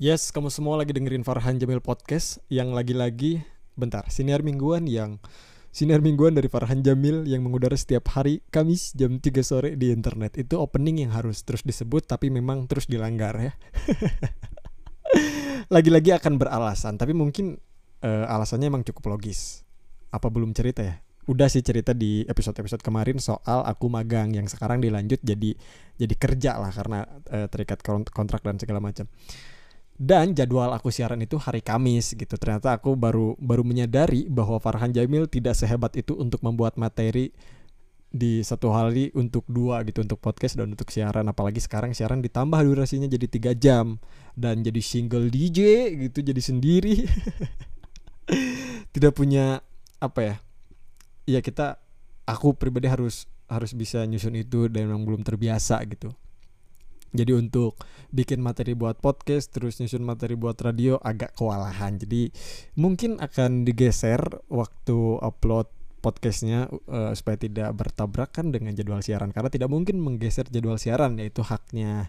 Yes, kamu semua lagi dengerin Farhan Jamil Podcast yang lagi-lagi bentar, siniar mingguan yang siniar mingguan dari Farhan Jamil yang mengudara setiap hari Kamis jam 3 sore di internet. Itu opening yang harus terus disebut tapi memang terus dilanggar ya. Lagi-lagi akan beralasan, tapi mungkin uh, alasannya emang cukup logis. Apa belum cerita ya? Udah sih cerita di episode-episode kemarin soal aku magang yang sekarang dilanjut jadi jadi kerja lah karena uh, terikat kontrak dan segala macam. Dan jadwal aku siaran itu hari Kamis gitu. Ternyata aku baru baru menyadari bahwa Farhan Jamil tidak sehebat itu untuk membuat materi di satu hari untuk dua gitu untuk podcast dan untuk siaran. Apalagi sekarang siaran ditambah durasinya jadi tiga jam dan jadi single DJ gitu jadi sendiri. Tidak punya apa ya ya kita aku pribadi harus harus bisa nyusun itu dan memang belum terbiasa gitu jadi untuk bikin materi buat podcast terus nyusun materi buat radio agak kewalahan. Jadi mungkin akan digeser waktu upload podcastnya uh, supaya tidak bertabrakan dengan jadwal siaran karena tidak mungkin menggeser jadwal siaran yaitu haknya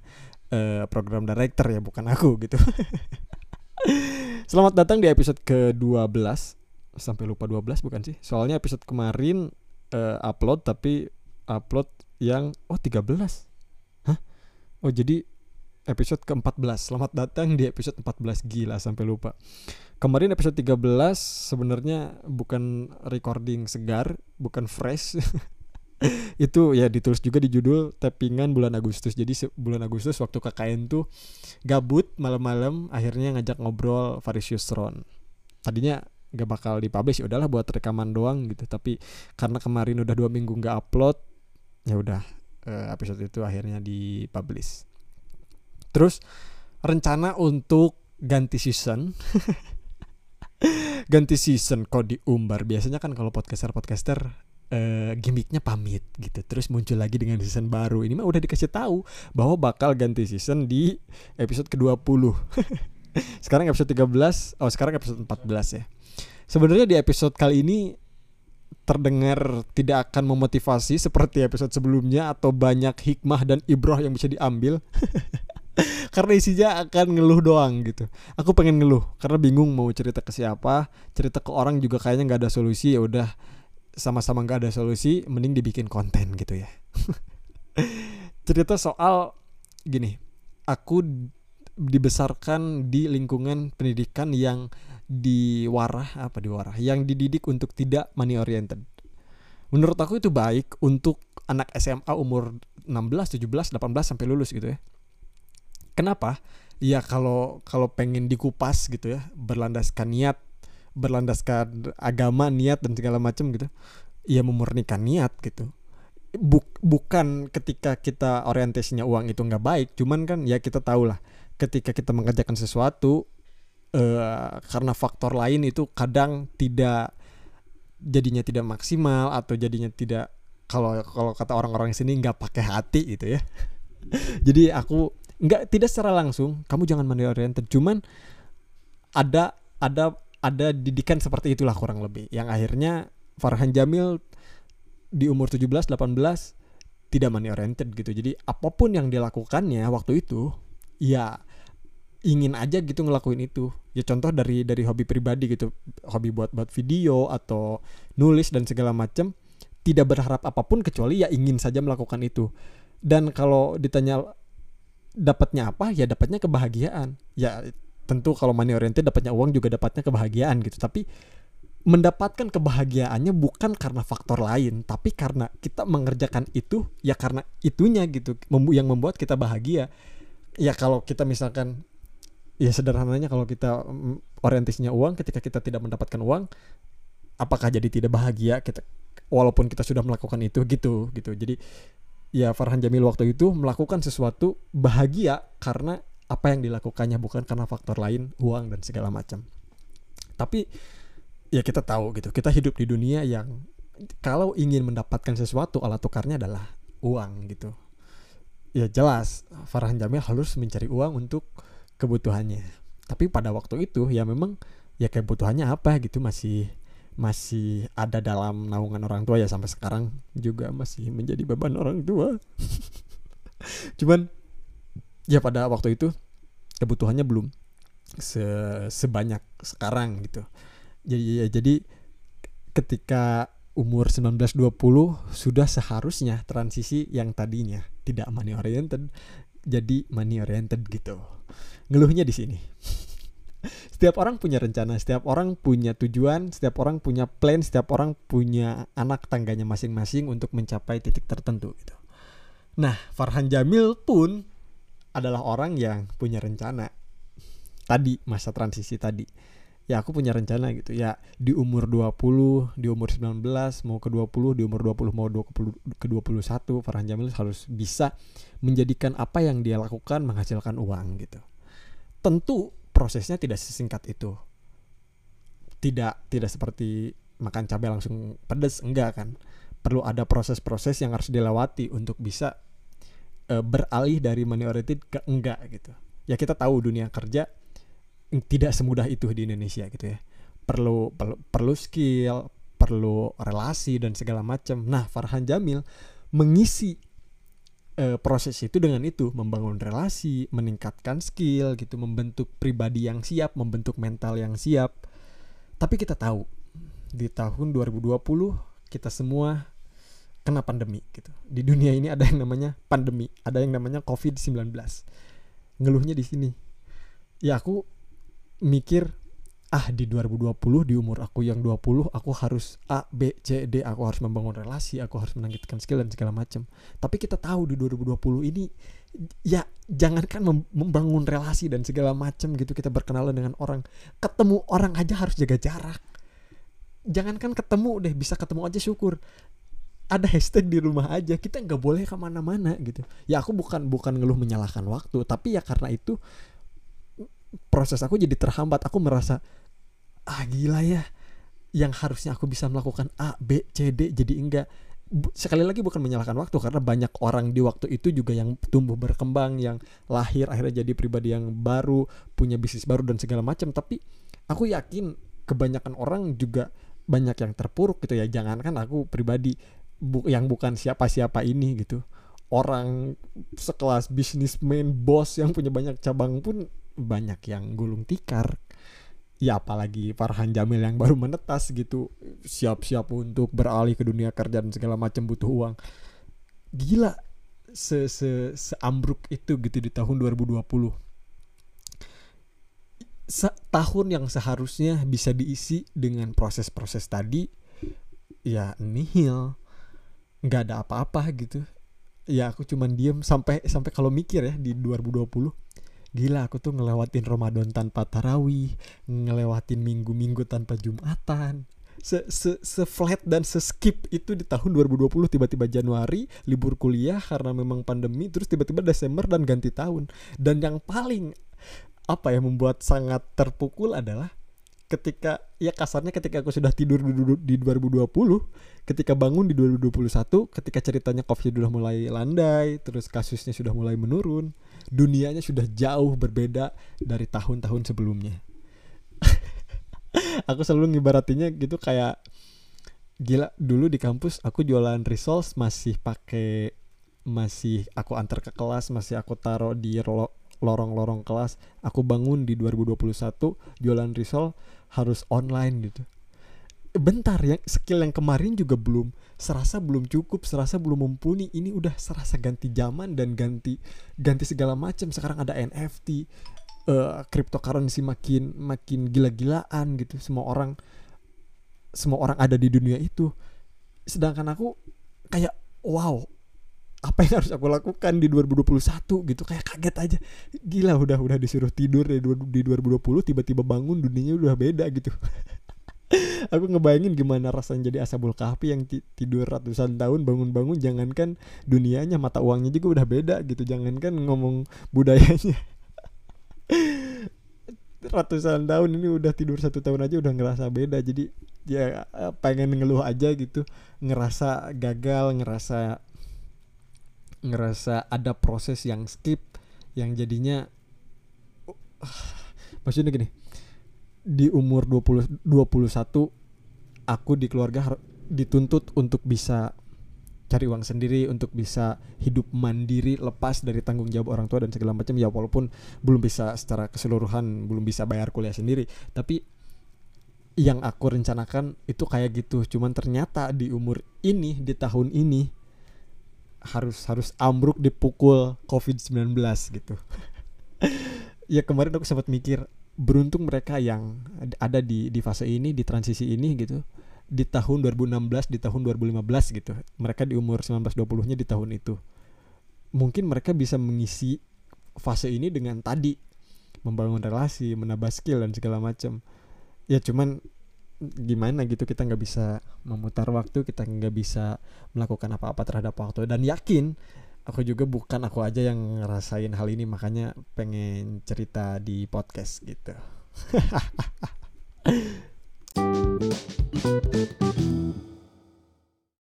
uh, program director ya bukan aku gitu. Selamat datang di episode ke-12 sampai lupa 12 bukan sih? Soalnya episode kemarin uh, upload tapi upload yang oh 13 Oh jadi episode ke-14 Selamat datang di episode 14 Gila sampai lupa. Kemarin episode 13 sebenarnya bukan recording segar Bukan fresh. Itu ya ditulis juga di judul tappingan bulan Agustus. Jadi bulan Agustus waktu KKN tuh gabut malam-malam akhirnya ngajak ngobrol Faris Yusron tadinya gak bakal dipublish ya udahlah buat rekaman doang gitu. Tapi karena kemarin udah dua minggu nggak upload ya udah uh, episode itu akhirnya dipublish. Terus rencana untuk ganti season. Ganti season kok diumbar. Biasanya kan kalau podcaster podcaster uh, gimmicknya pamit gitu. Terus muncul lagi dengan season baru. Ini mah udah dikasih tahu bahwa bakal ganti season di episode ke-20 sekarang episode 13 oh sekarang episode 14 ya sebenarnya di episode kali ini terdengar tidak akan memotivasi seperti episode sebelumnya atau banyak hikmah dan ibroh yang bisa diambil. Karena isinya akan ngeluh doang gitu. Aku pengen ngeluh karena bingung mau cerita ke siapa. Cerita ke orang juga kayaknya nggak ada solusi. Ya udah sama-sama nggak ada solusi mending dibikin konten gitu ya. Cerita soal gini aku dibesarkan di lingkungan pendidikan yang diwarah apa diwarah yang dididik untuk tidak money oriented. Menurut aku itu baik untuk anak SMA umur 16, 17, 18 sampai lulus gitu ya. Kenapa? Ya kalau kalau pengen dikupas gitu ya, berlandaskan niat, berlandaskan agama, niat dan segala macam gitu. Ya memurnikan niat gitu. Buk, bukan ketika kita orientasinya uang itu nggak baik, cuman kan ya kita tahu lah ketika kita mengerjakan sesuatu uh, karena faktor lain itu kadang tidak jadinya tidak maksimal atau jadinya tidak kalau kalau kata orang-orang sini nggak pakai hati gitu ya. Jadi aku nggak tidak secara langsung kamu jangan money oriented. Cuman ada ada ada didikan seperti itulah kurang lebih. Yang akhirnya Farhan Jamil di umur 17 18 tidak money oriented gitu. Jadi apa pun yang dilakukannya waktu itu ya ingin aja gitu ngelakuin itu. Ya contoh dari dari hobi pribadi gitu. Hobi buat buat video atau nulis dan segala macam tidak berharap apa pun kecuali ya ingin saja melakukan itu. Dan kalau ditanya dapatnya apa ya dapatnya kebahagiaan. Ya tentu kalau money oriented dapatnya uang juga dapatnya kebahagiaan gitu. Tapi mendapatkan kebahagiaannya bukan karena faktor lain tapi karena kita mengerjakan itu ya karena itunya gitu yang membuat kita bahagia. Ya kalau kita misalkan ya sederhananya kalau kita mm, orientasinya uang ketika kita tidak mendapatkan uang apakah jadi tidak bahagia kita walaupun kita sudah melakukan itu gitu gitu. Jadi ya Farhan Jamil waktu itu melakukan sesuatu bahagia karena apa yang dilakukannya bukan karena faktor lain uang dan segala macam. Tapi ya kita tahu gitu kita hidup di dunia yang kalau ingin mendapatkan sesuatu alat tukarnya adalah uang gitu. Ya jelas Farhan Jamil harus mencari uang untuk kebutuhannya. Tapi pada waktu itu ya memang ya kebutuhannya apa gitu masih masih ada dalam naungan orang tua ya sampai sekarang juga masih menjadi beban orang tua. Cuman ya pada waktu itu kebutuhannya belum se sebanyak sekarang gitu. Jadi ya jadi ketika umur 19-20 sudah seharusnya transisi yang tadinya tidak money oriented jadi money oriented gitu. Ngeluhnya di sini. Setiap orang punya rencana setiap orang punya tujuan setiap orang punya plan setiap orang punya anak tangganya masing-masing untuk mencapai titik tertentu gitu. Nah Farhan Jamil pun adalah orang yang punya rencana tadi masa transisi tadi ya aku punya rencana gitu. Ya di umur 20 di umur 19 mau ke 20 di umur 20 mau 20, ke 21 Farhan Jamil harus bisa menjadikan apa yang dia lakukan menghasilkan uang gitu. Tentu prosesnya tidak sesingkat itu. Tidak tidak seperti makan cabai langsung pedas enggak kan. Perlu ada proses-proses yang harus dilewati untuk bisa e, beralih dari money oriented ke enggak gitu. Ya kita tahu dunia kerja tidak semudah itu di Indonesia gitu ya. Perlu perlu, perlu skill, perlu relasi dan segala macam. Nah, Farhan Jamil mengisi e, proses itu dengan itu, membangun relasi, meningkatkan skill gitu, membentuk pribadi yang siap, membentuk mental yang siap. Tapi kita tahu di tahun 2020 kita semua kena pandemi gitu. Di dunia ini ada yang namanya pandemi, ada yang namanya COVID-19. Ngeluhnya di sini. Ya aku mikir ah di 2020 di umur aku yang 20 aku harus A B C D aku harus membangun relasi aku harus menangkitkan skill dan segala macam tapi kita tahu di 2020 ini ya jangankan membangun relasi dan segala macam gitu kita berkenalan dengan orang ketemu orang aja harus jaga jarak. Jangankan ketemu deh bisa ketemu aja syukur. Ada hashtag di rumah aja kita nggak boleh ke mana-mana gitu. Ya aku bukan bukan ngeluh menyalahkan waktu tapi ya karena itu proses aku jadi terhambat. Aku merasa ah gila ya. Yang harusnya aku bisa melakukan A B C D jadi enggak. Sekali lagi bukan menyalahkan waktu karena banyak orang di waktu itu juga yang tumbuh berkembang yang lahir akhirnya jadi pribadi yang baru punya bisnis baru dan segala macam. Tapi aku yakin kebanyakan orang juga banyak yang terpuruk gitu ya. Jangankan aku pribadi bu yang bukan siapa-siapa ini gitu. Orang sekelas bisnismen bos yang punya banyak cabang pun banyak yang gulung tikar. Ya apalagi Farhan Jamil yang baru menetas gitu siap-siap untuk beralih ke dunia kerja dan segala macam butuh uang. Gila se se seambruk itu gitu di tahun 2020 Se tahun yang seharusnya bisa diisi dengan proses-proses tadi ya nihil. Nggak ada apa-apa gitu. Ya aku cuman diem sampai sampai kalau mikir ya di 2020 gila aku tuh ngelewatin Ramadan tanpa tarawih ngelewatin minggu-minggu tanpa Jumatan. Se se se flat dan se skip itu di tahun 2020 tiba-tiba Januari libur kuliah karena memang pandemi terus tiba-tiba Desember dan ganti tahun. Dan yang paling apa ya membuat sangat terpukul adalah ketika ya kasarnya ketika aku sudah tidur di 2020 ketika bangun di 2021 ketika ceritanya covid sudah mulai landai terus kasusnya sudah mulai menurun dunianya sudah jauh berbeda dari tahun-tahun sebelumnya. Aku selalu ngibaratinnya gitu kayak gila dulu di kampus aku jualan resource masih pakai masih aku antar ke kelas masih aku taruh di lorong-lorong kelas. Aku bangun di 2021 jualan risol harus online gitu bentar ya skill yang kemarin juga belum serasa belum cukup serasa belum mumpuni. Ini udah serasa ganti zaman dan ganti ganti segala macam. Sekarang ada NFT uh, eh, cryptocurrency makin makin gila-gilaan gitu. Semua orang semua orang ada di dunia itu. Sedangkan aku kayak wow apa yang harus aku lakukan di 2021 gitu. Kayak kaget aja. Gila udah udah disuruh tidur di 2020 tiba-tiba bangun dunianya udah beda gitu aku ngebayangin gimana rasanya jadi asabul kahfi yang tidur ratusan tahun bangun-bangun jangankan dunianya mata uangnya juga udah beda gitu. Jangankan ngomong budayanya. Ratusan tahun ini udah tidur satu tahun aja udah ngerasa beda. Jadi ya pengen ngeluh aja gitu. Ngerasa gagal ngerasa ngerasa ada proses yang skip yang jadinya uh, maksudnya gini di umur 20 21 aku di keluarga dituntut untuk bisa cari uang sendiri untuk bisa hidup mandiri lepas dari tanggung jawab orang tua dan segala macam ya walaupun belum bisa secara keseluruhan belum bisa bayar kuliah sendiri. Tapi yang aku rencanakan itu kayak gitu cuman ternyata di umur ini di tahun ini harus harus ambruk dipukul covid-19 gitu. Ya kemarin aku sempat mikir beruntung mereka yang ada di di fase ini di transisi ini gitu. Di tahun 2016 di tahun 2015 gitu. Mereka di umur 19-20 nya di tahun itu. Mungkin mereka bisa mengisi fase ini dengan tadi. Membangun relasi menambah skill dan segala macam. Ya cuman gimana gitu kita nggak bisa memutar waktu kita nggak bisa melakukan apa-apa terhadap waktu. Dan yakin aku juga bukan aku aja yang ngerasain hal ini makanya pengen cerita di podcast gitu